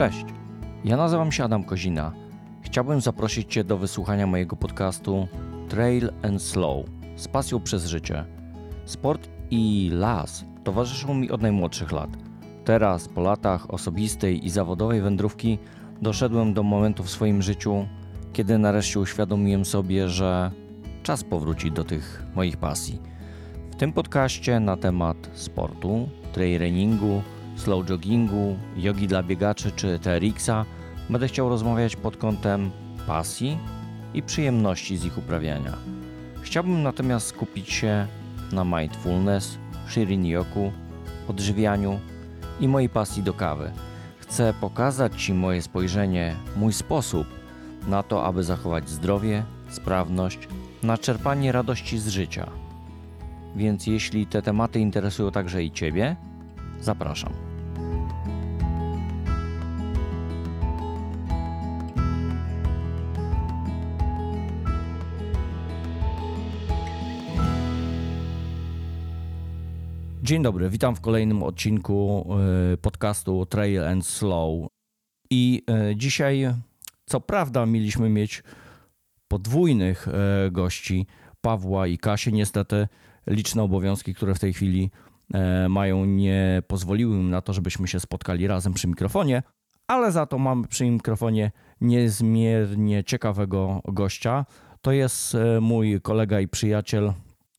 Cześć, ja nazywam się Adam Kozina. Chciałbym zaprosić Cię do wysłuchania mojego podcastu Trail and Slow z pasją przez życie. Sport i las towarzyszą mi od najmłodszych lat. Teraz, po latach osobistej i zawodowej wędrówki, doszedłem do momentu w swoim życiu, kiedy nareszcie uświadomiłem sobie, że czas powrócić do tych moich pasji. W tym podcaście na temat sportu, trail runningu, slow joggingu, jogi dla biegaczy czy TRX-a będę chciał rozmawiać pod kątem pasji i przyjemności z ich uprawiania. Chciałbym natomiast skupić się na mindfulness, shirin yoku, odżywianiu i mojej pasji do kawy. Chcę pokazać Ci moje spojrzenie, mój sposób na to, aby zachować zdrowie, sprawność, na czerpanie radości z życia. Więc jeśli te tematy interesują także i Ciebie, zapraszam. Dzień dobry, witam w kolejnym odcinku y, podcastu Trail and Slow. I y, dzisiaj, co prawda, mieliśmy mieć podwójnych y, gości, Pawła i Kasię. Niestety, liczne obowiązki, które w tej chwili mają, nie pozwoliły im na to, żebyśmy się spotkali razem przy mikrofonie, ale za to mamy przy mikrofonie niezmiernie ciekawego gościa. To jest mój kolega i przyjaciel,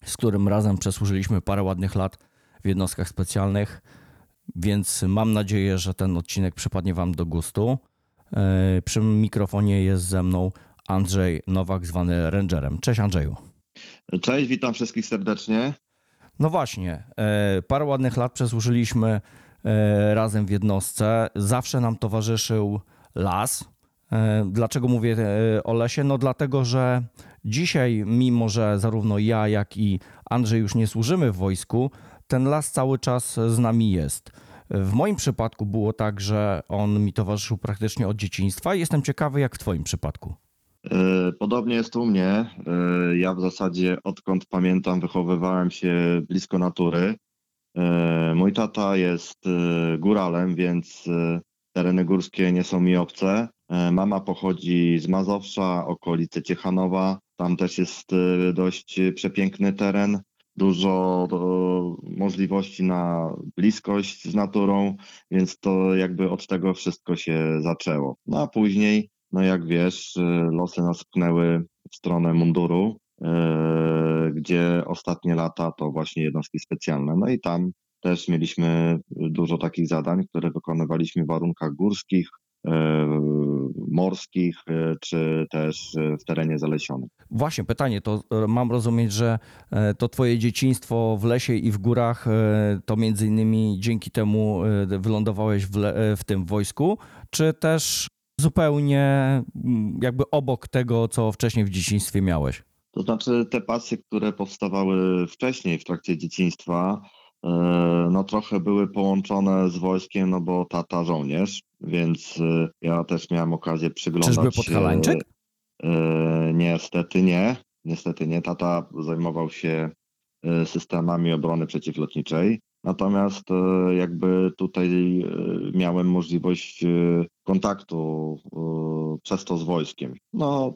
z którym razem przesłużyliśmy parę ładnych lat w jednostkach specjalnych, więc mam nadzieję, że ten odcinek przypadnie Wam do gustu. E, przy mikrofonie jest ze mną Andrzej Nowak, zwany Rangerem. Cześć Andrzeju. Cześć, witam wszystkich serdecznie. No właśnie, e, parę ładnych lat przesłużyliśmy e, razem w jednostce. Zawsze nam towarzyszył las. Dlaczego mówię o lesie? No dlatego, że dzisiaj, mimo że zarówno ja, jak i Andrzej już nie służymy w wojsku, ten las cały czas z nami jest. W moim przypadku było tak, że on mi towarzyszył praktycznie od dzieciństwa. Jestem ciekawy, jak w Twoim przypadku. E, podobnie jest u mnie. E, ja w zasadzie odkąd pamiętam, wychowywałem się blisko natury. E, mój tata jest góralem, więc tereny górskie nie są mi obce. Mama pochodzi z Mazowsza, okolice Ciechanowa. Tam też jest dość przepiękny teren dużo możliwości na bliskość z naturą, więc to jakby od tego wszystko się zaczęło. No a później, no jak wiesz, y, losy nas pchnęły w stronę munduru, y, gdzie ostatnie lata to właśnie jednostki specjalne. No i tam też mieliśmy dużo takich zadań, które wykonywaliśmy w warunkach górskich, E, morskich, e, czy też e, w terenie zalesionym. Właśnie, pytanie, to mam rozumieć, że to twoje dzieciństwo w lesie i w górach, to między innymi dzięki temu wylądowałeś w, le, w tym wojsku, czy też zupełnie jakby obok tego, co wcześniej w dzieciństwie miałeś? To znaczy te pasje, które powstawały wcześniej w trakcie dzieciństwa, no trochę były połączone z wojskiem, no bo tata żołnierz, więc y, ja też miałem okazję przyglądać Czyżby podhalańczyk? Y, niestety nie. Niestety nie. Tata zajmował się systemami obrony przeciwlotniczej. Natomiast jakby tutaj miałem możliwość kontaktu przez to z wojskiem. No,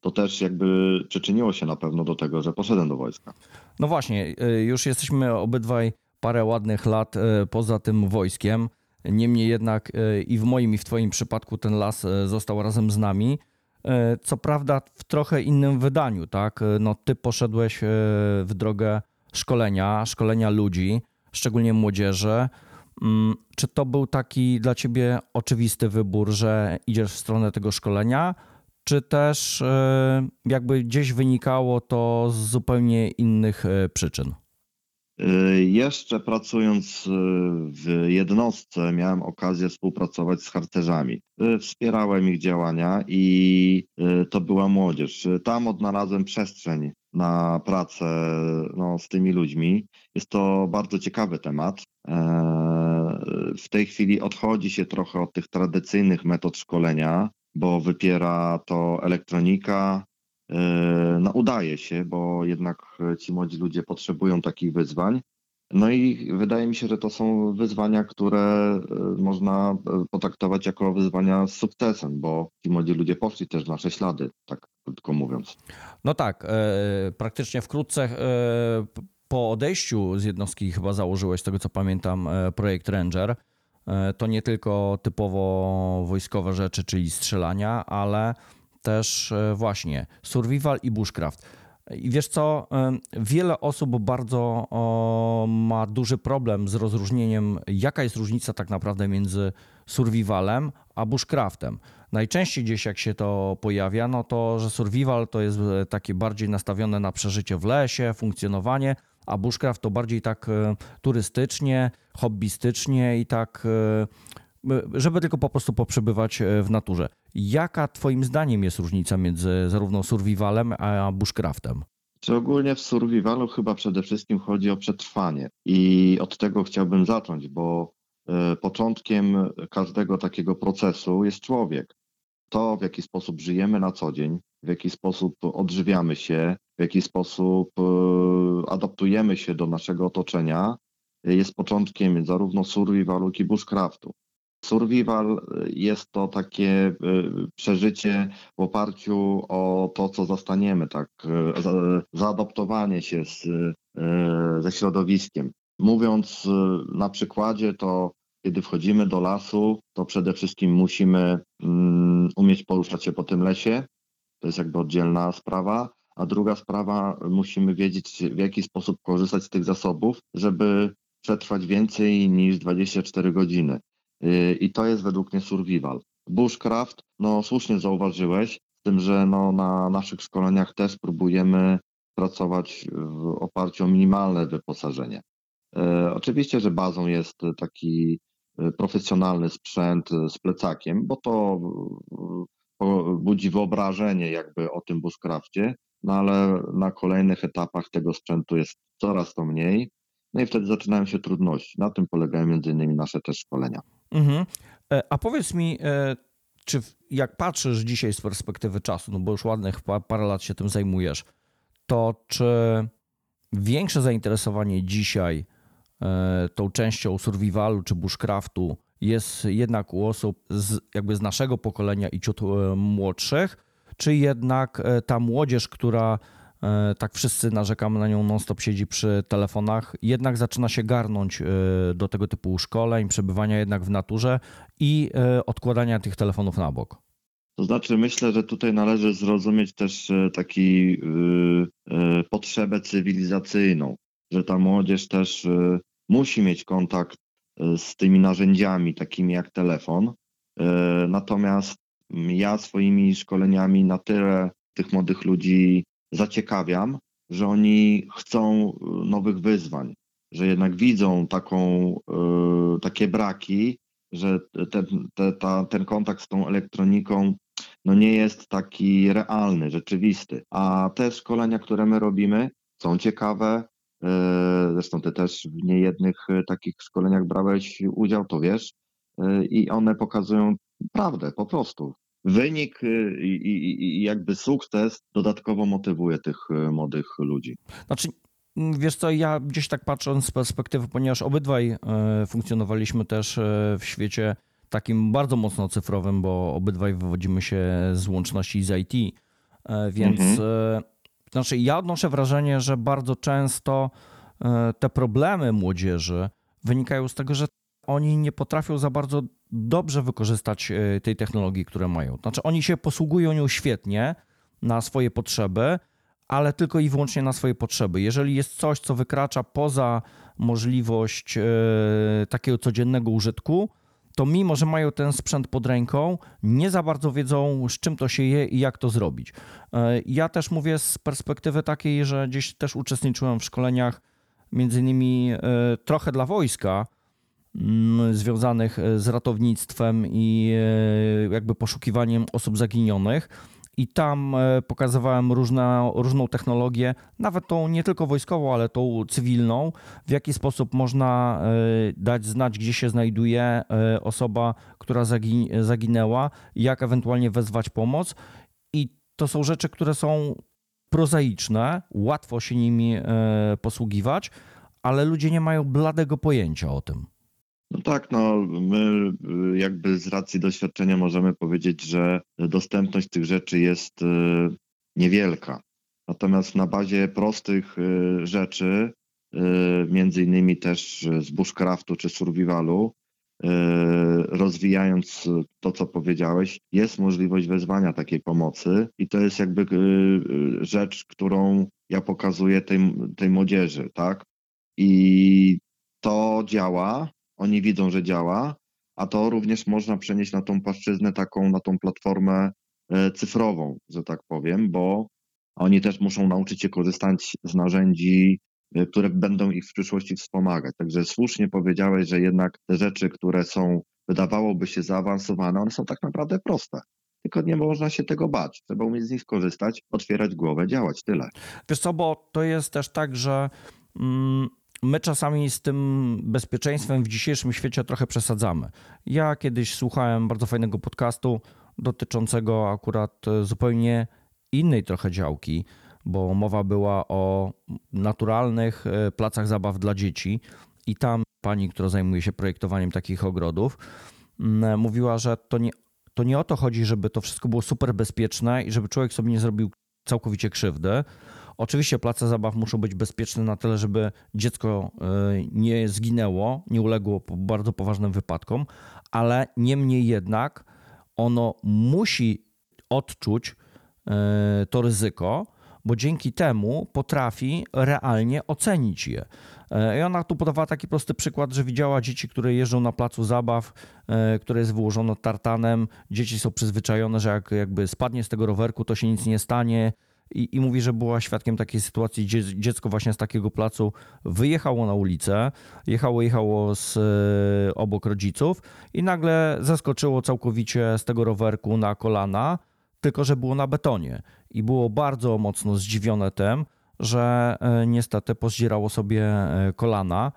to też jakby przyczyniło się na pewno do tego, że poszedłem do wojska. No właśnie, już jesteśmy obydwaj parę ładnych lat poza tym wojskiem. Niemniej jednak e, i w moim, i w Twoim przypadku ten las e, został razem z nami. E, co prawda w trochę innym wydaniu, tak? No, ty poszedłeś w drogę szkolenia, szkolenia ludzi, szczególnie młodzieży. Mm, czy to był taki dla ciebie oczywisty wybór, że idziesz w stronę tego szkolenia, czy też jakby gdzieś wynikało to z zupełnie innych przyczyn? Y, jeszcze pracując w jednostce miałem okazję współpracować z harcerzami. Wspierałem ich działania i to była młodzież. Tam odnalazłem przestrzeń na pracę no, z tymi ludźmi. Jest to bardzo ciekawy temat. E, w tej chwili odchodzi się trochę od tych tradycyjnych metod szkolenia, bo wypiera to elektronika, E, no udaje się, bo jednak ci młodzi ludzie potrzebują takich wyzwań. No i wydaje mi się, że to są wyzwania, które y, można y, potraktować jako wyzwania z sukcesem, bo ci młodzi ludzie poszli też w nasze ślady, tak krótko mówiąc. No tak, e, praktycznie wkrótce e, po odejściu z jednostki chyba założyłeś, z tego co pamiętam, e, projekt Ranger. E, To nie tylko typowo wojskowe rzeczy, czyli strzelania, ale też e, właśnie survival i bushcraft. I wiesz co, wiele osób bardzo ma duży problem z rozróżnieniem, jaka jest różnica tak naprawdę między survivalem a bushcraftem. Najczęściej gdzieś jak się to pojawia, no to, że survival to jest e, takie bardziej nastawione na przeżycie w lesie, funkcjonowanie, a bushcraft to bardziej tak e, turystycznie, hobbystycznie i tak, e, żeby tylko po prostu poprzebywać e, w naturze. Jaka twoim zdaniem jest różnica między zarówno survivalem a bushcraftem? Czy ogólnie w survivalu chyba przede wszystkim chodzi o przetrwanie i od tego chciałbym zacząć, bo y, początkiem każdego takiego procesu jest człowiek. To, w jaki sposób żyjemy na co dzień, w jaki sposób odżywiamy się, w jaki sposób adaptujemy się do naszego otoczenia, jest początkiem zarówno survivalu, jak i bushcraftu. Survival y, jest to takie y, przeżycie w oparciu o to, co zastaniemy, tak, y, za- zaadaptowanie się z, ze środowiskiem. Mówiąc na przykładzie, to kiedy wchodzimy do lasu, to przede wszystkim musimy mm, umieć poruszać się po tym lesie. To jest jakby oddzielna sprawa. A druga sprawa, musimy wiedzieć, w jaki sposób korzystać z tych zasobów, żeby przetrwać więcej niż 24 godziny. Y, I to jest według mnie survival. Bushcraft, no słusznie zauważyłeś, z tym, że no, na naszych szkoleniach też próbujemy pracować w oparciu o minimalne wyposażenie. E, Oczywiście, że bazą jest taki e, profesjonalny sprzęt z plecakiem, bo to budzi wyobrażenie jakby o tym bushcrafcie, no ale na kolejnych etapach tego sprzętu jest coraz to mniej, no i wtedy zaczynają się trudności. Na tym polegają między innymi nasze też szkolenia. Mhm. E, A powiedz mi, e, czy jak patrzysz dzisiaj z perspektywy czasu, no bo już ładnych pa- parę lat się tym zajmujesz, to czy większe zainteresowanie dzisiaj e, tą częścią survivalu czy bushcraftu jest jednak u osób z, jakby z naszego pokolenia i ciut młodszych, czy jednak ta młodzież, która tak wszyscy narzekamy na nią non-stop siedzi przy telefonach, jednak zaczyna się garnąć e, do tego typu szkoleń, przebywania jednak w naturze i e, odkładania tych telefonów na bok. To znaczy, myślę, że tutaj należy zrozumieć też e, taki potrzebę cywilizacyjną, że ta młodzież też musi mieć kontakt z tymi narzędziami, takimi jak telefon. Natomiast ja swoimi szkoleniami na tyle tych młodych ludzi zaciekawiam, że oni chcą y, nowych wyzwań, że jednak widzą taką, y, takie braki, że ten, te, ta, ten kontakt z tą elektroniką no nie jest taki realny, rzeczywisty. A te szkolenia, które my robimy, są ciekawe. e, Zresztą ty też w niejednych e, takich szkoleniach brałeś udział, to wiesz, e, i one pokazują prawdę po prostu. Wynik e, i, jakby sukces dodatkowo motywuje tych e, młodych ludzi. Znaczy, m, wiesz co, ja gdzieś tak patrząc z perspektywy, ponieważ obydwaj e, funkcjonowaliśmy też w świecie takim bardzo mocno cyfrowym, bo obydwaj wywodzimy się z łączności z IT, więc Mhm. znaczy ja odnoszę wrażenie, że bardzo często te problemy młodzieży wynikają z tego, że oni nie potrafią za bardzo dobrze wykorzystać e, tej technologii, które mają. Znaczy oni się posługują nią świetnie na swoje potrzeby, ale tylko i wyłącznie na swoje potrzeby. Jeżeli jest coś, co wykracza poza możliwość e, takiego codziennego użytku, to mimo, że mają ten sprzęt pod ręką, nie za bardzo wiedzą, z czym to się je i jak to zrobić. E, Ja też mówię z perspektywy takiej, że gdzieś też uczestniczyłem w szkoleniach, między innymi trochę dla wojska, związanych e, z ratownictwem i e, jakby poszukiwaniem osób zaginionych. I tam e, pokazywałem różna, różną technologię, nawet tą nie tylko wojskową, ale tą cywilną, w jaki sposób można dać znać, gdzie się znajduje osoba, która zagi- zaginęła, jak ewentualnie wezwać pomoc. I to są rzeczy, które są prozaiczne, łatwo się nimi posługiwać, ale ludzie nie mają bladego pojęcia o tym. No tak, no my y, jakby z racji doświadczenia możemy powiedzieć, że dostępność tych rzeczy jest y, niewielka. Natomiast na bazie prostych y, rzeczy, między innymi też z bushcraftu czy survivalu, rozwijając to, co powiedziałeś, jest możliwość wezwania takiej pomocy i to jest jakby rzecz, którą ja pokazuję tej, tej młodzieży, tak? I to działa, oni widzą, że działa, a to również można przenieść na tą płaszczyznę taką, na tą platformę e, cyfrową, że tak powiem, bo oni też muszą nauczyć się korzystać z narzędzi, e, które będą ich w przyszłości wspomagać. Także słusznie powiedziałeś, że jednak te rzeczy, które są, wydawałoby się zaawansowane, one są tak naprawdę proste. Tylko nie można się tego bać. Trzeba umieć z nich skorzystać, otwierać głowę, działać, tyle. Wiesz co, bo to jest też tak, że mm, my czasami z tym bezpieczeństwem w dzisiejszym świecie trochę przesadzamy. Ja kiedyś słuchałem bardzo fajnego podcastu dotyczącego akurat e, zupełnie innej trochę działki, bo mowa była o naturalnych e, placach zabaw dla dzieci i tam pani, która zajmuje się projektowaniem takich ogrodów, mówiła, że to nie, to nie o to chodzi, żeby to wszystko było super bezpieczne i żeby człowiek sobie nie zrobił całkowicie krzywdy, Oczywiście place zabaw muszą być bezpieczne na tyle, żeby dziecko e, nie zginęło, nie uległo bardzo poważnym wypadkom, ale niemniej jednak ono musi odczuć e, to ryzyko, bo dzięki temu potrafi realnie ocenić je. E, I ona tu podawała taki prosty przykład, że widziała dzieci, które jeżdżą na placu zabaw, które jest wyłożone tartanem. Dzieci są przyzwyczajone, że jak jakby spadnie z tego rowerku, to się nic nie stanie i, i mówi, że była świadkiem takiej sytuacji, gdzie dziecko właśnie z takiego placu wyjechało na ulicę, jechało, jechało z e, obok rodziców i nagle zaskoczyło całkowicie z tego rowerku na kolana, tylko że było na betonie i było bardzo mocno zdziwione tym, że e, niestety pozdzierało sobie e, kolana.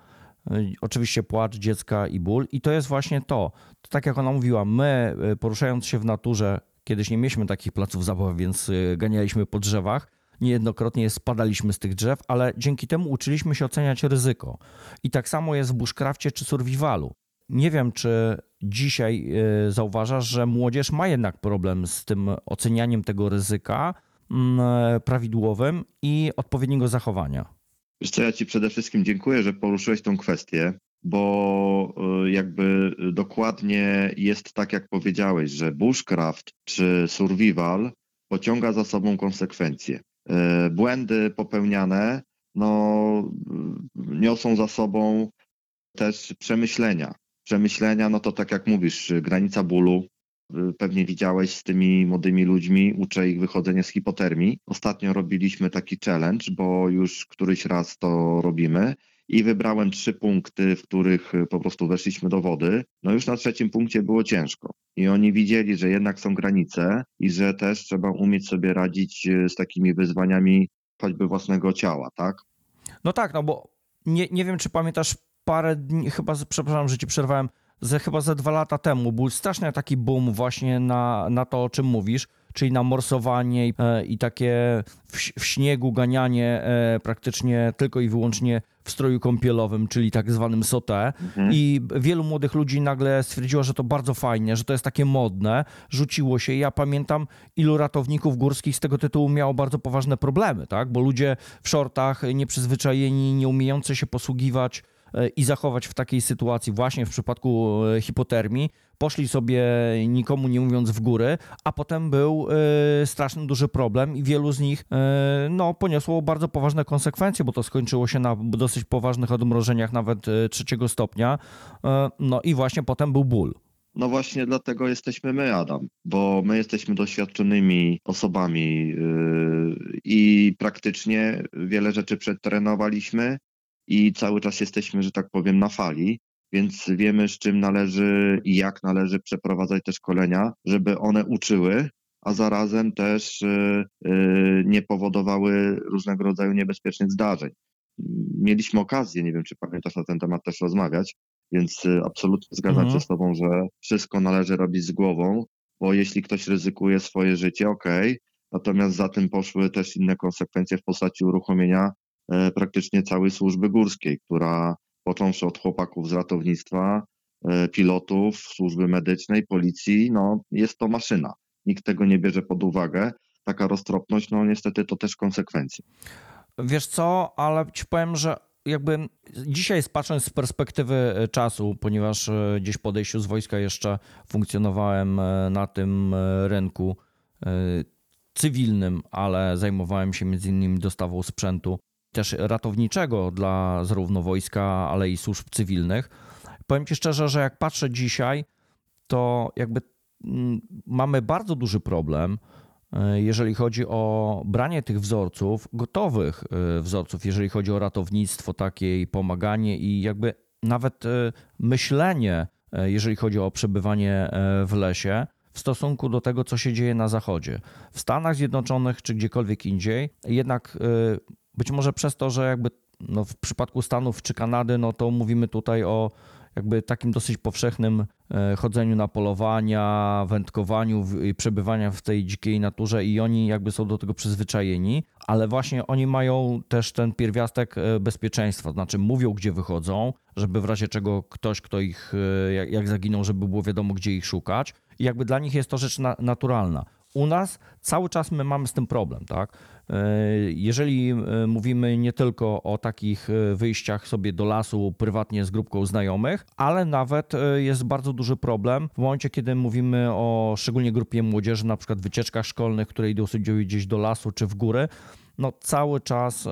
Oczywiście płacz dziecka i ból, i to jest właśnie to. to. Tak jak ona mówiła, my poruszając się w naturze, Kiedyś nie mieliśmy takich placów zabaw, więc y, ganialiśmy po drzewach. Niejednokrotnie spadaliśmy z tych drzew, ale dzięki temu uczyliśmy się oceniać ryzyko. I tak samo jest w bushcrafcie czy survivalu. Nie wiem, czy dzisiaj y, zauważasz, że młodzież ma jednak problem z tym ocenianiem tego ryzyka mm, prawidłowym i odpowiedniego zachowania. Wiesz co, ja Ci przede wszystkim dziękuję, że poruszyłeś tą kwestię, bo y, jakby dokładnie jest tak, jak powiedziałeś, że bushcraft czy survival pociąga za sobą konsekwencje. Y, błędy popełniane no, y, niosą za sobą też przemyślenia. Przemyślenia, no to tak jak mówisz, granica bólu, pewnie widziałeś z tymi młodymi ludźmi, uczę ich wychodzenia z hipotermii. Ostatnio robiliśmy taki challenge, bo już któryś raz to robimy i wybrałem trzy punkty, w których e, po prostu weszliśmy do wody. No już na trzecim punkcie było ciężko. I oni widzieli, że jednak są granice i że też trzeba umieć sobie radzić e, z takimi wyzwaniami choćby własnego ciała, tak? No tak, no bo nie, nie wiem, czy pamiętasz parę dni, chyba, przepraszam, że ci przerwałem, że chyba ze dwa lata temu był straszny taki boom właśnie na, na to, o czym mówisz, czyli na morsowanie e, i takie w, śniegu ganianie e, praktycznie tylko i wyłącznie w stroju kąpielowym, czyli tak zwanym sauté. Mhm. I wielu młodych ludzi nagle stwierdziło, że to bardzo fajnie, że to jest takie modne, rzuciło się. Ja pamiętam, ilu ratowników górskich z tego tytułu miało bardzo poważne problemy, tak? Bo ludzie w shortach, nieprzyzwyczajeni, nie umiejący się posługiwać E, i zachować w takiej sytuacji, właśnie w przypadku e, hipotermii. Poszli sobie nikomu nie mówiąc w góry, a potem był e, straszny duży problem i wielu z nich no, poniosło bardzo poważne konsekwencje, bo to skończyło się na dosyć poważnych odmrożeniach, nawet trzeciego stopnia. No i właśnie potem był ból. No właśnie dlatego jesteśmy my, Adam, bo my jesteśmy doświadczonymi osobami i praktycznie wiele rzeczy przetrenowaliśmy i cały czas jesteśmy, że tak powiem, na fali, więc wiemy, z czym należy i jak należy przeprowadzać te szkolenia, żeby one uczyły, a zarazem też y, y, nie powodowały różnego rodzaju niebezpiecznych zdarzeń. Mieliśmy okazję, nie wiem czy pamiętasz na ten temat też rozmawiać, więc y, absolutnie zgadzam mhm. się z Tobą, że wszystko należy robić z głową, bo jeśli ktoś ryzykuje swoje życie, ok, natomiast za tym poszły też inne konsekwencje w postaci uruchomienia praktycznie całej służby górskiej, która począwszy od chłopaków z ratownictwa, e, pilotów, służby medycznej, policji, no jest to maszyna. Nikt tego nie bierze pod uwagę. Taka roztropność, no niestety to też konsekwencje. Wiesz co, ale ci powiem, że jakby dzisiaj patrząc z perspektywy e, czasu, ponieważ e, gdzieś po odejściu z wojska jeszcze funkcjonowałem e, na tym rynku cywilnym, ale zajmowałem się między innymi dostawą sprzętu też ratowniczego dla zarówno wojska, ale i służb cywilnych. Powiem ci szczerze, że jak patrzę dzisiaj, to jakby mm, mamy bardzo duży problem, e, jeżeli chodzi o branie tych wzorców, gotowych e, wzorców, jeżeli chodzi o ratownictwo takie i pomaganie i jakby nawet e, myślenie, jeżeli chodzi o przebywanie w lesie, w stosunku do tego, co się dzieje na Zachodzie. W Stanach Zjednoczonych czy gdziekolwiek indziej, jednak być może przez to, że jakby no w przypadku Stanów czy Kanady, no to mówimy tutaj o jakby takim dosyć powszechnym e, chodzeniu na polowania, wędkowaniu i przebywaniu w tej dzikiej naturze i oni jakby są do tego przyzwyczajeni, ale właśnie oni mają też ten pierwiastek e, bezpieczeństwa, znaczy mówią gdzie wychodzą, żeby w razie czego ktoś, kto ich e, jak, jak zaginął, żeby było wiadomo gdzie ich szukać i jakby dla nich jest to rzecz na, naturalna. U nas cały czas my mamy z tym problem, tak? E, jeżeli e, mówimy nie tylko o takich e, wyjściach sobie do lasu prywatnie z grupką znajomych, ale nawet jest bardzo duży problem w momencie, kiedy mówimy o szczególnie grupie młodzieży, na przykład wycieczkach szkolnych, które idą sobie gdzieś do lasu czy w góry, no cały czas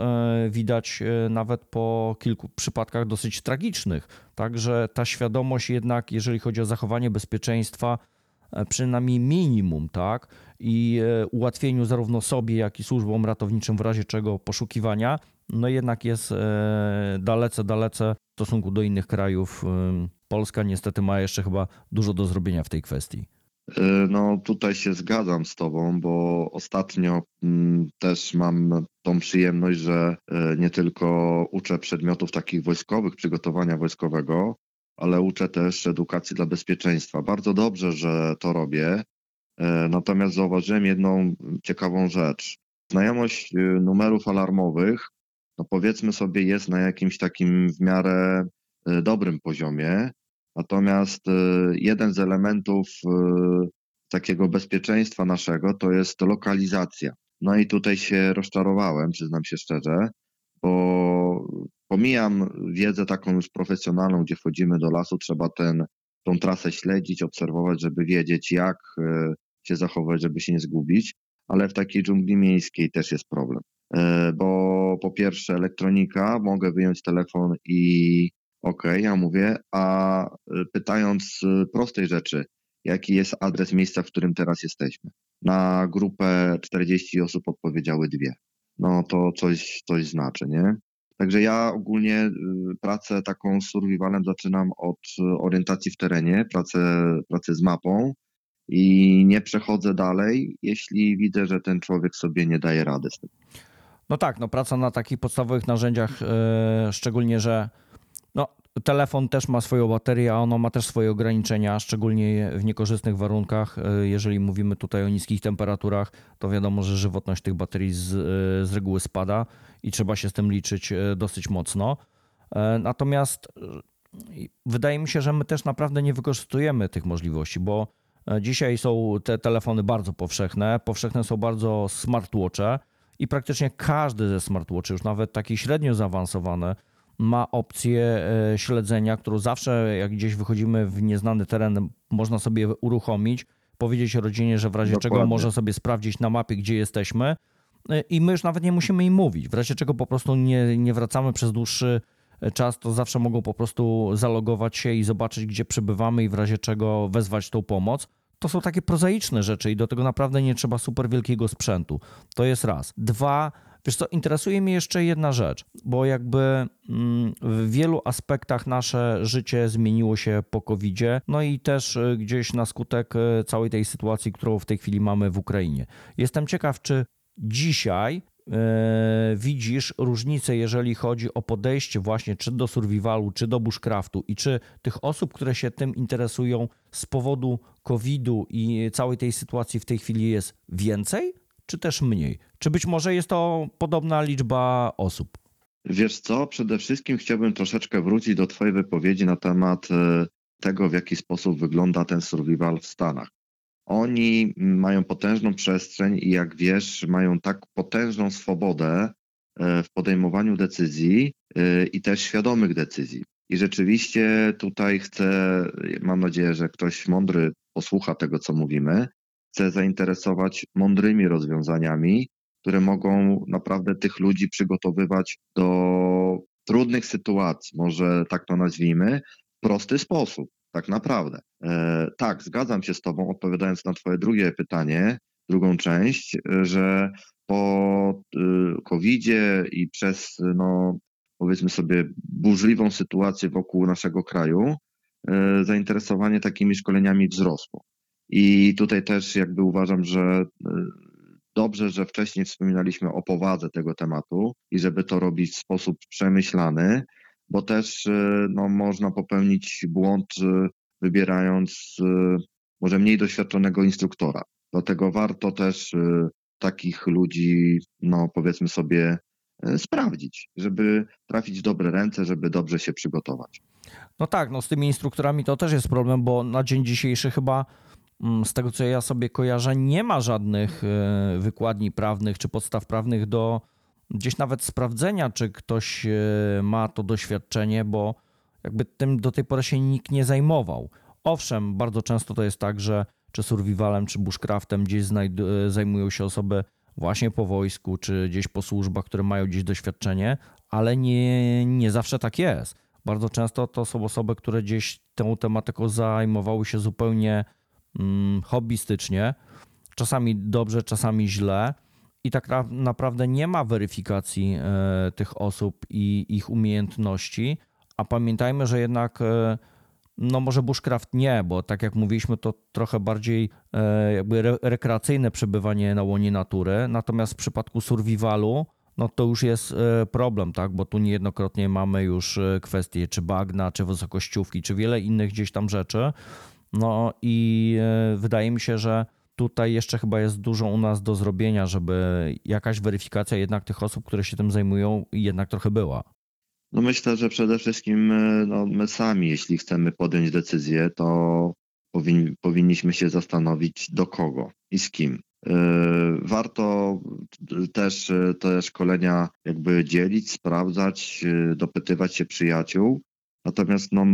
widać nawet po kilku przypadkach dosyć tragicznych. Także ta świadomość jednak, jeżeli chodzi o zachowanie bezpieczeństwa, przynajmniej minimum, tak, i e, ułatwieniu zarówno sobie, jak i służbom ratowniczym w razie czego poszukiwania, no jednak jest e, dalece, dalece w stosunku do innych krajów. E, Polska niestety ma jeszcze chyba dużo do zrobienia w tej kwestii. No tutaj się zgadzam z Tobą, bo ostatnio mm, też mam tą przyjemność, że nie tylko uczę przedmiotów takich wojskowych, przygotowania wojskowego, ale uczę też edukacji dla bezpieczeństwa. Bardzo dobrze, że to robię. E, natomiast zauważyłem jedną ciekawą rzecz. Znajomość y, numerów alarmowych, no powiedzmy sobie, jest na jakimś takim w miarę y, dobrym poziomie. Natomiast y, jeden z elementów takiego bezpieczeństwa naszego to jest lokalizacja. No i tutaj się rozczarowałem, przyznam się szczerze, bo pomijam wiedzę taką już profesjonalną, gdzie wchodzimy do lasu, trzeba ten, tą trasę śledzić, obserwować, żeby wiedzieć, jak się zachować, żeby się nie zgubić, ale w takiej dżungli miejskiej też jest problem. E, bo po pierwsze elektronika, mogę wyjąć telefon i ok, ja mówię, a e, pytając e, prostej rzeczy, jaki jest adres miejsca, w którym teraz jesteśmy. Na grupę 40 osób odpowiedziały dwie. No to coś, coś znaczy, nie? Także ja ogólnie pracę taką z survivalem zaczynam od orientacji w terenie, pracę, pracę z mapą, i nie przechodzę dalej, jeśli widzę, że ten człowiek sobie nie daje rady z tym. No tak, no praca na takich podstawowych narzędziach, yy, szczególnie, że no, telefon też ma swoją baterię, a ono ma też swoje ograniczenia, szczególnie w niekorzystnych warunkach. Yy, jeżeli mówimy tutaj o niskich temperaturach, to wiadomo, że żywotność tych baterii z, yy, z reguły spada i trzeba się z tym liczyć dosyć mocno. Natomiast wydaje mi się, że my też naprawdę nie wykorzystujemy tych możliwości, bo E, dzisiaj są te telefony bardzo powszechne, powszechne są bardzo smartwatche i praktycznie każdy ze smartwatchy, już nawet taki średnio zaawansowany, ma opcję e, śledzenia, którą zawsze jak gdzieś wychodzimy w nieznany teren, można sobie uruchomić, powiedzieć rodzinie, że w razie Dokładnie. czego może sobie sprawdzić na mapie, gdzie jesteśmy e, i my już nawet nie musimy im mówić. W razie czego po prostu nie, nie wracamy przez dłuższy czas, to zawsze mogą po prostu zalogować się i zobaczyć, gdzie przebywamy i w razie czego wezwać tą pomoc. To są takie prozaiczne rzeczy i do tego naprawdę nie trzeba super wielkiego sprzętu. To jest raz. Dwa, wiesz co, interesuje mnie jeszcze jedna rzecz, bo jakby mm, w wielu aspektach nasze życie zmieniło się po covid no i też y, gdzieś na skutek y, całej tej sytuacji, którą w tej chwili mamy w Ukrainie. Jestem ciekaw, czy dzisiaj widzisz różnicę, jeżeli chodzi o podejście właśnie czy do survivalu, czy do bushcraftu i czy tych osób, które się tym interesują z powodu COVID-u i całej tej sytuacji w tej chwili jest więcej, czy też mniej? Czy być może jest to podobna liczba osób? Wiesz co, przede wszystkim chciałbym troszeczkę wrócić do Twojej wypowiedzi na temat e, tego, w jaki sposób wygląda ten survival w Stanach. Oni mają potężną przestrzeń i jak wiesz, mają tak potężną swobodę e, w podejmowaniu decyzji e, i też świadomych decyzji. I rzeczywiście tutaj chcę, mam nadzieję, że ktoś mądry posłucha tego, co mówimy, chcę zainteresować mądrymi rozwiązaniami, które mogą naprawdę tych ludzi przygotowywać do trudnych sytuacji, może tak to nazwijmy, w prosty sposób, tak naprawdę. E, tak, zgadzam się z Tobą, odpowiadając na Twoje drugie pytanie, drugą część, że po y, COVID-zie i przez, no, powiedzmy sobie, burzliwą sytuację wokół naszego kraju, e, zainteresowanie takimi szkoleniami wzrosło. I tutaj też jakby uważam, że dobrze, że wcześniej wspominaliśmy o powadze tego tematu i żeby to robić w sposób przemyślany, bo też y, no, można popełnić błąd, y, wybierając może mniej doświadczonego instruktora. Dlatego warto też takich ludzi, no powiedzmy sobie, sprawdzić, żeby trafić w dobre ręce, żeby dobrze się przygotować. No tak, no z tymi instruktorami to też jest problem, bo na dzień dzisiejszy chyba Mm, z tego co ja sobie kojarzę, nie ma żadnych wykładni prawnych czy podstaw prawnych do gdzieś nawet sprawdzenia, czy ktoś e, ma to doświadczenie, bo jakby tym do tej pory się nikt nie zajmował. Owszem, bardzo często to jest tak, że czy survivalem, czy bushcraftem gdzieś e, zajmują się osoby właśnie po wojsku, czy gdzieś po służbach, które mają gdzieś doświadczenie, ale nie, nie zawsze tak jest. Bardzo często to są osoby, które gdzieś tą tematyką zajmowały się zupełnie Mm, hobbystycznie, czasami dobrze, czasami źle. I tak naprawdę nie ma weryfikacji e, tych osób i ich umiejętności. A pamiętajmy, że jednak, e, no może bushcraft nie, bo tak jak mówiliśmy, to trochę bardziej e, jakby rekreacyjne przebywanie na łonie natury. Natomiast w przypadku survivalu, no to już jest problem, tak? Bo tu niejednokrotnie mamy już kwestie czy bagna, czy wysokościówki, czy wiele innych gdzieś tam rzeczy, no i wydaje mi się, że tutaj jeszcze chyba jest dużo u nas do zrobienia, żeby jakaś weryfikacja jednak tych osób, które się tym zajmują, jednak trochę była. No myślę, że przede wszystkim e, no, my sami, jeśli chcemy podjąć decyzję, to powin, powinniśmy się zastanowić do kogo i z kim. E, warto też te szkolenia jakby dzielić, sprawdzać, dopytywać się przyjaciół, Natomiast no,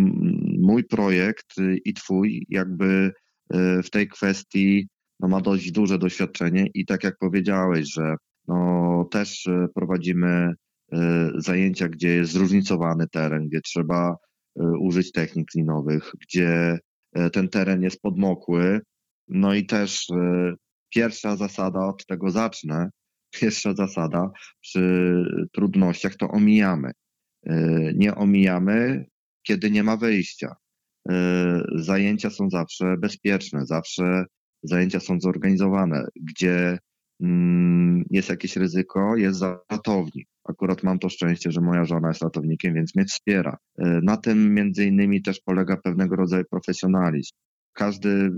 mój projekt i twój jakby e, w tej kwestii no, ma dość duże doświadczenie i tak jak powiedziałeś, że no, też e, prowadzimy e, zajęcia, gdzie jest zróżnicowany teren, gdzie trzeba użyć technik linowych, gdzie ten teren jest podmokły. No i też pierwsza zasada, od tego zacznę, pierwsza zasada przy trudnościach to omijamy. Nie omijamy, kiedy nie ma wyjścia. E, zajęcia są zawsze bezpieczne, zawsze zajęcia są zorganizowane, gdzie mm, jest jakieś ryzyko, jest ratownik. Akurat mam to szczęście, że moja żona jest ratownikiem, więc mnie wspiera. E, na tym między innymi też polega pewnego rodzaju profesjonalizm. Każdy,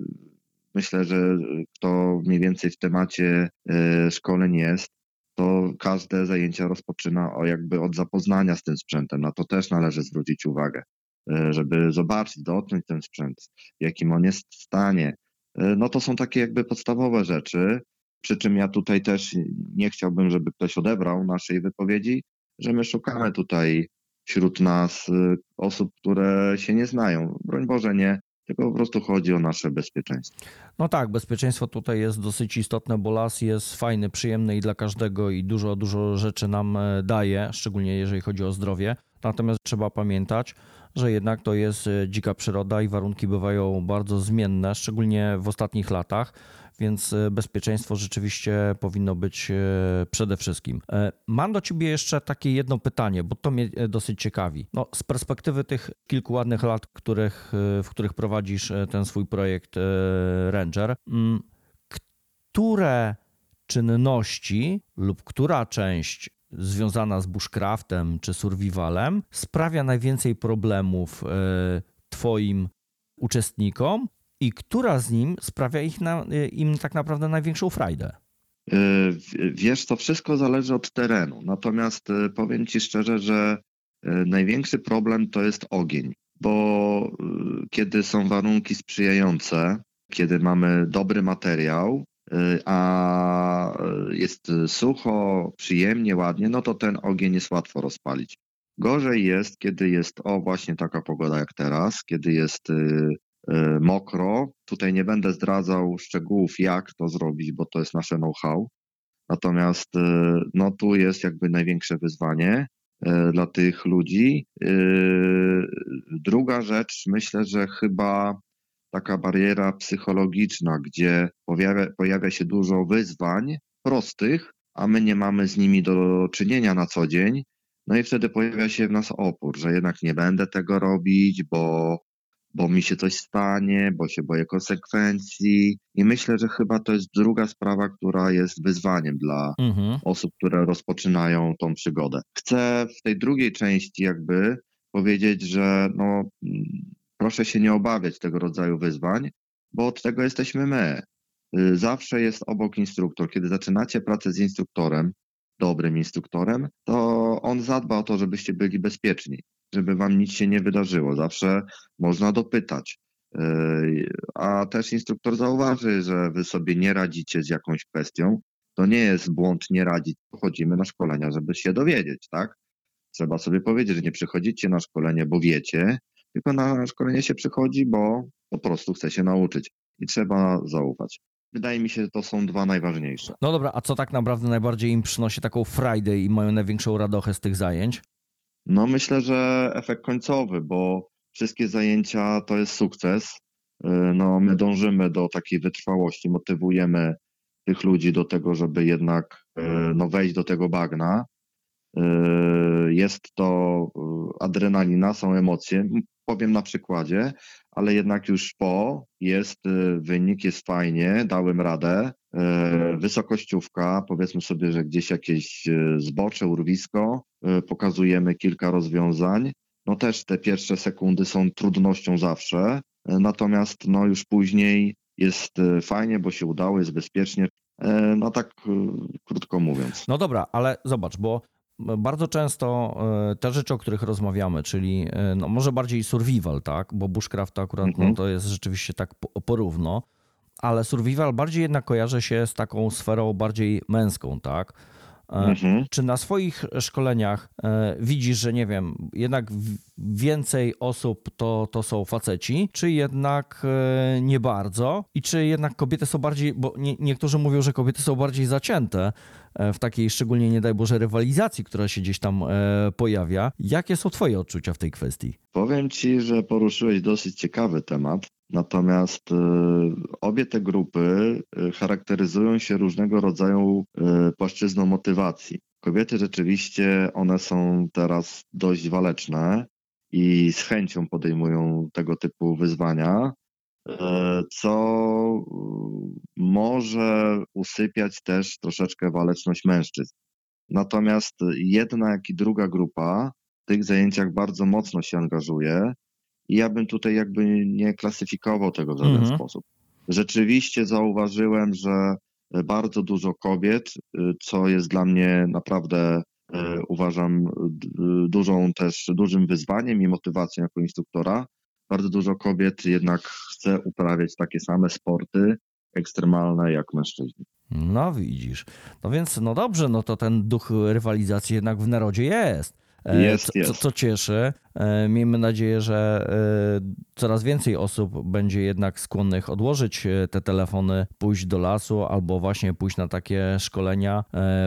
myślę, że kto mniej więcej w temacie e, szkoleń jest, to każde zajęcia rozpoczyna o jakby od zapoznania z tym sprzętem. Na to też należy zwrócić uwagę, e, żeby zobaczyć, dotknąć ten sprzęt, jakim on jest w stanie. E, no to są takie jakby podstawowe rzeczy, przy czym ja tutaj też nie chciałbym, żeby ktoś odebrał naszej wypowiedzi, że my szukamy tutaj wśród nas e, osób, które się nie znają. Broń Boże, nie, tylko po prostu chodzi o nasze bezpieczeństwo. No tak, bezpieczeństwo tutaj jest dosyć istotne, bo las jest fajny, przyjemny i dla każdego i dużo, dużo rzeczy nam e, daje, szczególnie jeżeli chodzi o zdrowie. Natomiast trzeba pamiętać, że jednak to jest e, dzika przyroda i warunki bywają bardzo zmienne, szczególnie w ostatnich latach więc e, bezpieczeństwo rzeczywiście powinno być e, przede wszystkim. Mam do ciebie jeszcze takie jedno pytanie, bo to mnie dosyć ciekawi. No, z perspektywy tych kilku ładnych lat, których, w których prowadzisz ten swój projekt Ranger, mm, które czynności lub która część związana z bushcraftem czy survivalem sprawia najwięcej problemów Twoim uczestnikom i która z nim sprawia ich na, im tak naprawdę największą frajdę? w- Wiesz, to wszystko zależy od terenu. Natomiast powiem Ci szczerze, że największy problem to jest ogień, bo kiedy są warunki sprzyjające, kiedy mamy dobry materiał, a y, jest y, sucho, przyjemnie, ładnie, no to ten ogień jest łatwo rozpalić. Gorzej jest, kiedy jest o właśnie taka pogoda jak teraz, kiedy jest y, y, mokro. Tutaj nie będę zdradzał szczegółów, jak to zrobić, bo to jest nasze know-how. Natomiast y, no tu jest jakby największe wyzwanie y, dla tych ludzi. Y, Druga rzecz, myślę, że chyba taka bariera psychologiczna, gdzie pojawia, pojawia się dużo wyzwań prostych, a my nie mamy z nimi do czynienia na co dzień. No i wtedy pojawia się w nas opór, że jednak nie będę tego robić, bo, bo mi się coś stanie, bo się boję konsekwencji. I myślę, że chyba to jest druga sprawa, która jest wyzwaniem dla Mhm. osób, które rozpoczynają tą przygodę. Chcę w tej drugiej części jakby powiedzieć, że no, mm, proszę się nie obawiać tego rodzaju wyzwań, bo od tego jesteśmy my. Y, Zawsze jest obok instruktor. Kiedy zaczynacie pracę z instruktorem, dobrym instruktorem, to on zadba o to, żebyście byli bezpieczni, żeby wam nic się nie wydarzyło. Zawsze można dopytać. Y, A też instruktor zauważy, że wy sobie nie radzicie z jakąś kwestią, to nie jest błąd nie radzić. Chodzimy na szkolenia, żeby się dowiedzieć, tak? Trzeba sobie powiedzieć, że nie przychodzicie na szkolenie, bo wiecie, tylko na szkolenie się przychodzi, bo po prostu chce się nauczyć i trzeba zaufać. Wydaje mi się, że to są dwa najważniejsze. No dobra, a co tak naprawdę najbardziej im przynosi taką Friday i mają największą radochę z tych zajęć? No myślę, że efekt końcowy, bo wszystkie zajęcia to jest sukces. Y, No my dążymy do takiej wytrwałości, motywujemy tych ludzi do tego, żeby jednak y, no, wejść do tego bagna. Y, Jest to adrenalina, są emocje. Powiem na przykładzie, ale jednak już po jest y, wynik, jest fajnie, dałem radę. Y, Wysokościówka, powiedzmy sobie, że gdzieś jakieś y, zbocze, urwisko, pokazujemy kilka rozwiązań. No też te pierwsze sekundy są trudnością zawsze, natomiast no już później jest fajnie, bo się udało, jest bezpiecznie. Y, No tak krótko mówiąc. No dobra, ale zobacz, bo bardzo często e, te rzeczy, o których rozmawiamy, czyli e, no może bardziej survival, tak? Bo bushcraft akurat no, Mhm. to jest rzeczywiście tak po- porówno, ale survival bardziej jednak kojarzy się z taką sferą bardziej męską, tak? E, Mhm. Czy na swoich szkoleniach widzisz, że nie wiem, jednak więcej osób to, to są faceci, czy jednak nie bardzo? I czy jednak kobiety są bardziej, bo nie, niektórzy mówią, że kobiety są bardziej zacięte w takiej szczególnie, nie daj Boże, rywalizacji, która się gdzieś tam e, pojawia. Jakie są twoje odczucia w tej kwestii? Powiem Ci, że poruszyłeś dosyć ciekawy temat, natomiast y, obie te grupy charakteryzują się różnego rodzaju y, płaszczyzną motywacji. Kobiety rzeczywiście, one są teraz dość waleczne i z chęcią podejmują tego typu wyzwania, co y, może usypiać też troszeczkę waleczność mężczyzn. Natomiast jedna, jak i druga grupa w tych zajęciach bardzo mocno się angażuje i ja bym tutaj jakby nie klasyfikował tego w żaden Mhm. sposób. Rzeczywiście zauważyłem, że bardzo dużo kobiet, y, co jest dla mnie naprawdę y, uważam dużą też dużym wyzwaniem i motywacją jako instruktora. Bardzo dużo kobiet jednak chce uprawiać takie same sporty ekstremalne jak mężczyźni. No widzisz. No więc, no dobrze, no to ten duch rywalizacji jednak w narodzie jest. E, Jest, co, jest. co cieszy. E, Miejmy nadzieję, że e, coraz więcej osób będzie jednak skłonnych odłożyć te telefony, pójść do lasu albo właśnie pójść na takie szkolenia,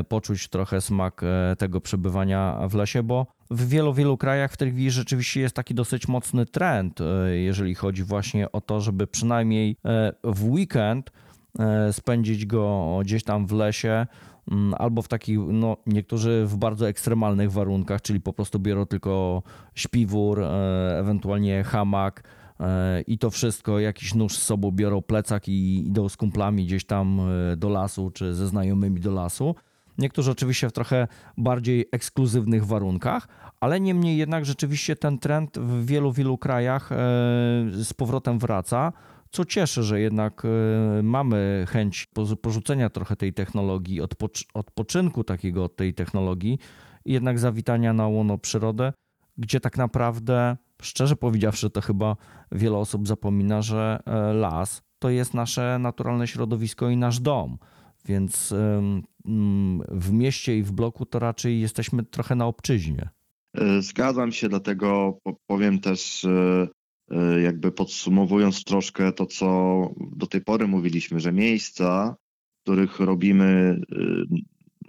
poczuć trochę smak tego przebywania w lesie, bo w wielu, wielu krajach w tej chwili rzeczywiście jest taki dosyć mocny trend, e, jeżeli chodzi właśnie o to, żeby przynajmniej e, w weekend e, spędzić go gdzieś tam w lesie, mm, albo w takich, no niektórzy w bardzo ekstremalnych warunkach, czyli po prostu biorą tylko śpiwór, ewentualnie hamak i to wszystko, jakiś nóż z sobą biorą, plecak i idą z kumplami gdzieś tam do lasu, czy ze znajomymi do lasu. Niektórzy oczywiście w trochę bardziej ekskluzywnych warunkach, ale niemniej jednak rzeczywiście ten trend w wielu, wielu krajach e, z powrotem wraca, co cieszy, że jednak e, mamy chęć porzucenia trochę tej technologii, odpoczy- odpoczynku takiego od tej technologii jednak zawitania na łono przyrodę, gdzie tak naprawdę, szczerze powiedziawszy, to chyba wiele osób zapomina, że e, las to jest nasze naturalne środowisko i nasz dom. Więc mm, w mieście i w bloku to raczej jesteśmy trochę na obczyźnie. E, Zgadzam się, dlatego po- powiem też, e, e, jakby podsumowując troszkę to, co do tej pory mówiliśmy, że miejsca, w których robimy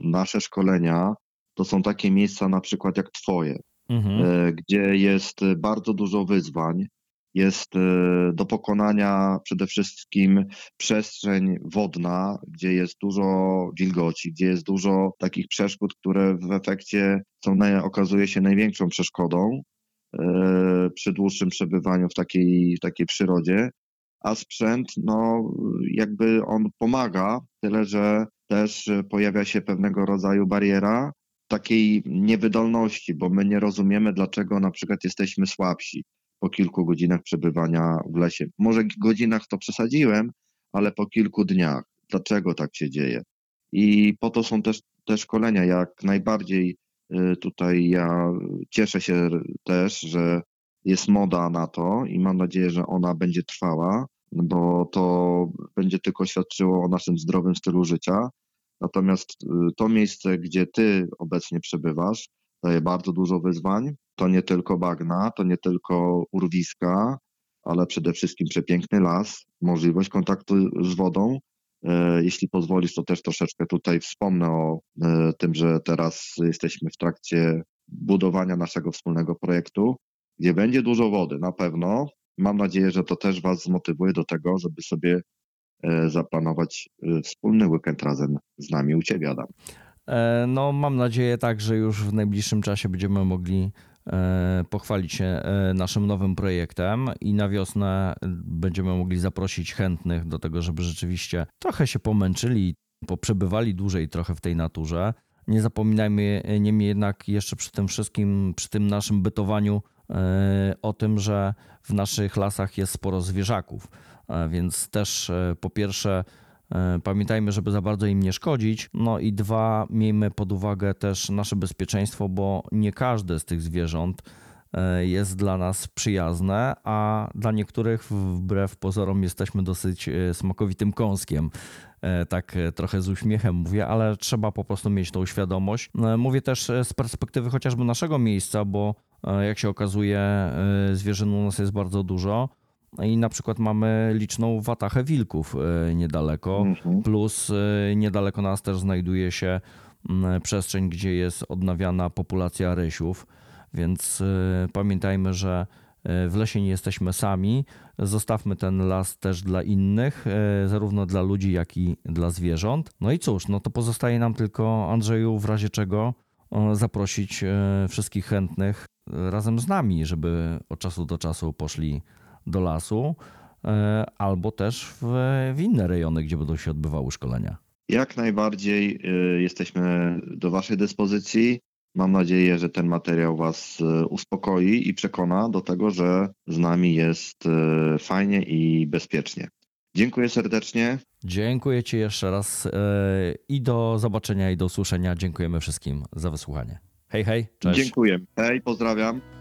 nasze szkolenia, to są takie miejsca na przykład jak Twoje, Mhm. gdzie jest bardzo dużo wyzwań. Jest e, do pokonania przede wszystkim przestrzeń wodna, gdzie jest dużo wilgoci, gdzie jest dużo takich przeszkód, które w efekcie są, okazuje się największą przeszkodą e, przy dłuższym przebywaniu w takiej, w takiej przyrodzie. A sprzęt, no jakby on pomaga, tyle że też pojawia się pewnego rodzaju bariera takiej niewydolności, bo my nie rozumiemy, dlaczego na przykład jesteśmy słabsi po kilku godzinach przebywania w lesie. Może godzinach to przesadziłem, ale po kilku dniach. Dlaczego tak się dzieje? I po to są też te szkolenia. Jak najbardziej y, tutaj ja cieszę się też, że jest moda na to i mam nadzieję, że ona będzie trwała, bo to będzie tylko świadczyło o naszym zdrowym stylu życia. Natomiast y, to miejsce, gdzie ty obecnie przebywasz, daje bardzo dużo wyzwań. To nie tylko bagna, to nie tylko urwiska, ale przede wszystkim przepiękny las, możliwość kontaktu z wodą. E, Jeśli pozwolisz, to też troszeczkę tutaj wspomnę o e, tym, że teraz jesteśmy w trakcie budowania naszego wspólnego projektu, gdzie będzie dużo wody na pewno. Mam nadzieję, że to też Was zmotywuje do tego, żeby sobie e, zaplanować wspólny weekend razem z nami u Ciebie, Adam. E, No, mam nadzieję tak, że już w najbliższym czasie będziemy mogli e, pochwalić się e, naszym nowym projektem i na wiosnę będziemy mogli zaprosić chętnych do tego, żeby rzeczywiście trochę się pomęczyli, poprzebywali dłużej trochę w tej naturze. Nie zapominajmy niemniej jednak jeszcze przy tym wszystkim, przy tym naszym bytowaniu o tym, że w naszych lasach jest sporo zwierzaków, więc też po pierwsze Pamiętajmy, żeby za bardzo im nie szkodzić. No i dwa, miejmy pod uwagę też nasze bezpieczeństwo, bo nie każde z tych zwierząt e, jest dla nas przyjazne, a dla niektórych wbrew pozorom jesteśmy dosyć e, smakowitym kąskiem. E, Tak e, trochę z uśmiechem mówię, ale trzeba po prostu mieć tą świadomość. E, Mówię też e, z perspektywy chociażby naszego miejsca, bo e, jak się okazuje, e, zwierzyn u nas jest bardzo dużo. I na przykład mamy liczną watachę wilków e, niedaleko, Mhm. plus e, niedaleko nas też znajduje się mm, przestrzeń, gdzie jest odnawiana populacja rysiów, więc e, pamiętajmy, że w lesie nie jesteśmy sami. Zostawmy ten las też dla innych, zarówno dla ludzi, jak i dla zwierząt. No i cóż, no to pozostaje nam tylko, Andrzeju, w razie czego zaprosić wszystkich chętnych razem z nami, żeby od czasu do czasu poszli do lasu, e, albo też w, w inne rejony, gdzie będą się odbywały szkolenia. Jak najbardziej y, jesteśmy do Waszej dyspozycji. Mam nadzieję, że ten materiał Was y, uspokoi i przekona do tego, że z nami jest fajnie i bezpiecznie. Dziękuję serdecznie. Dziękuję Ci jeszcze raz e, i do zobaczenia i do usłyszenia. Dziękujemy wszystkim za wysłuchanie. Hej, hej, cześć. Dziękuję. Hej, pozdrawiam.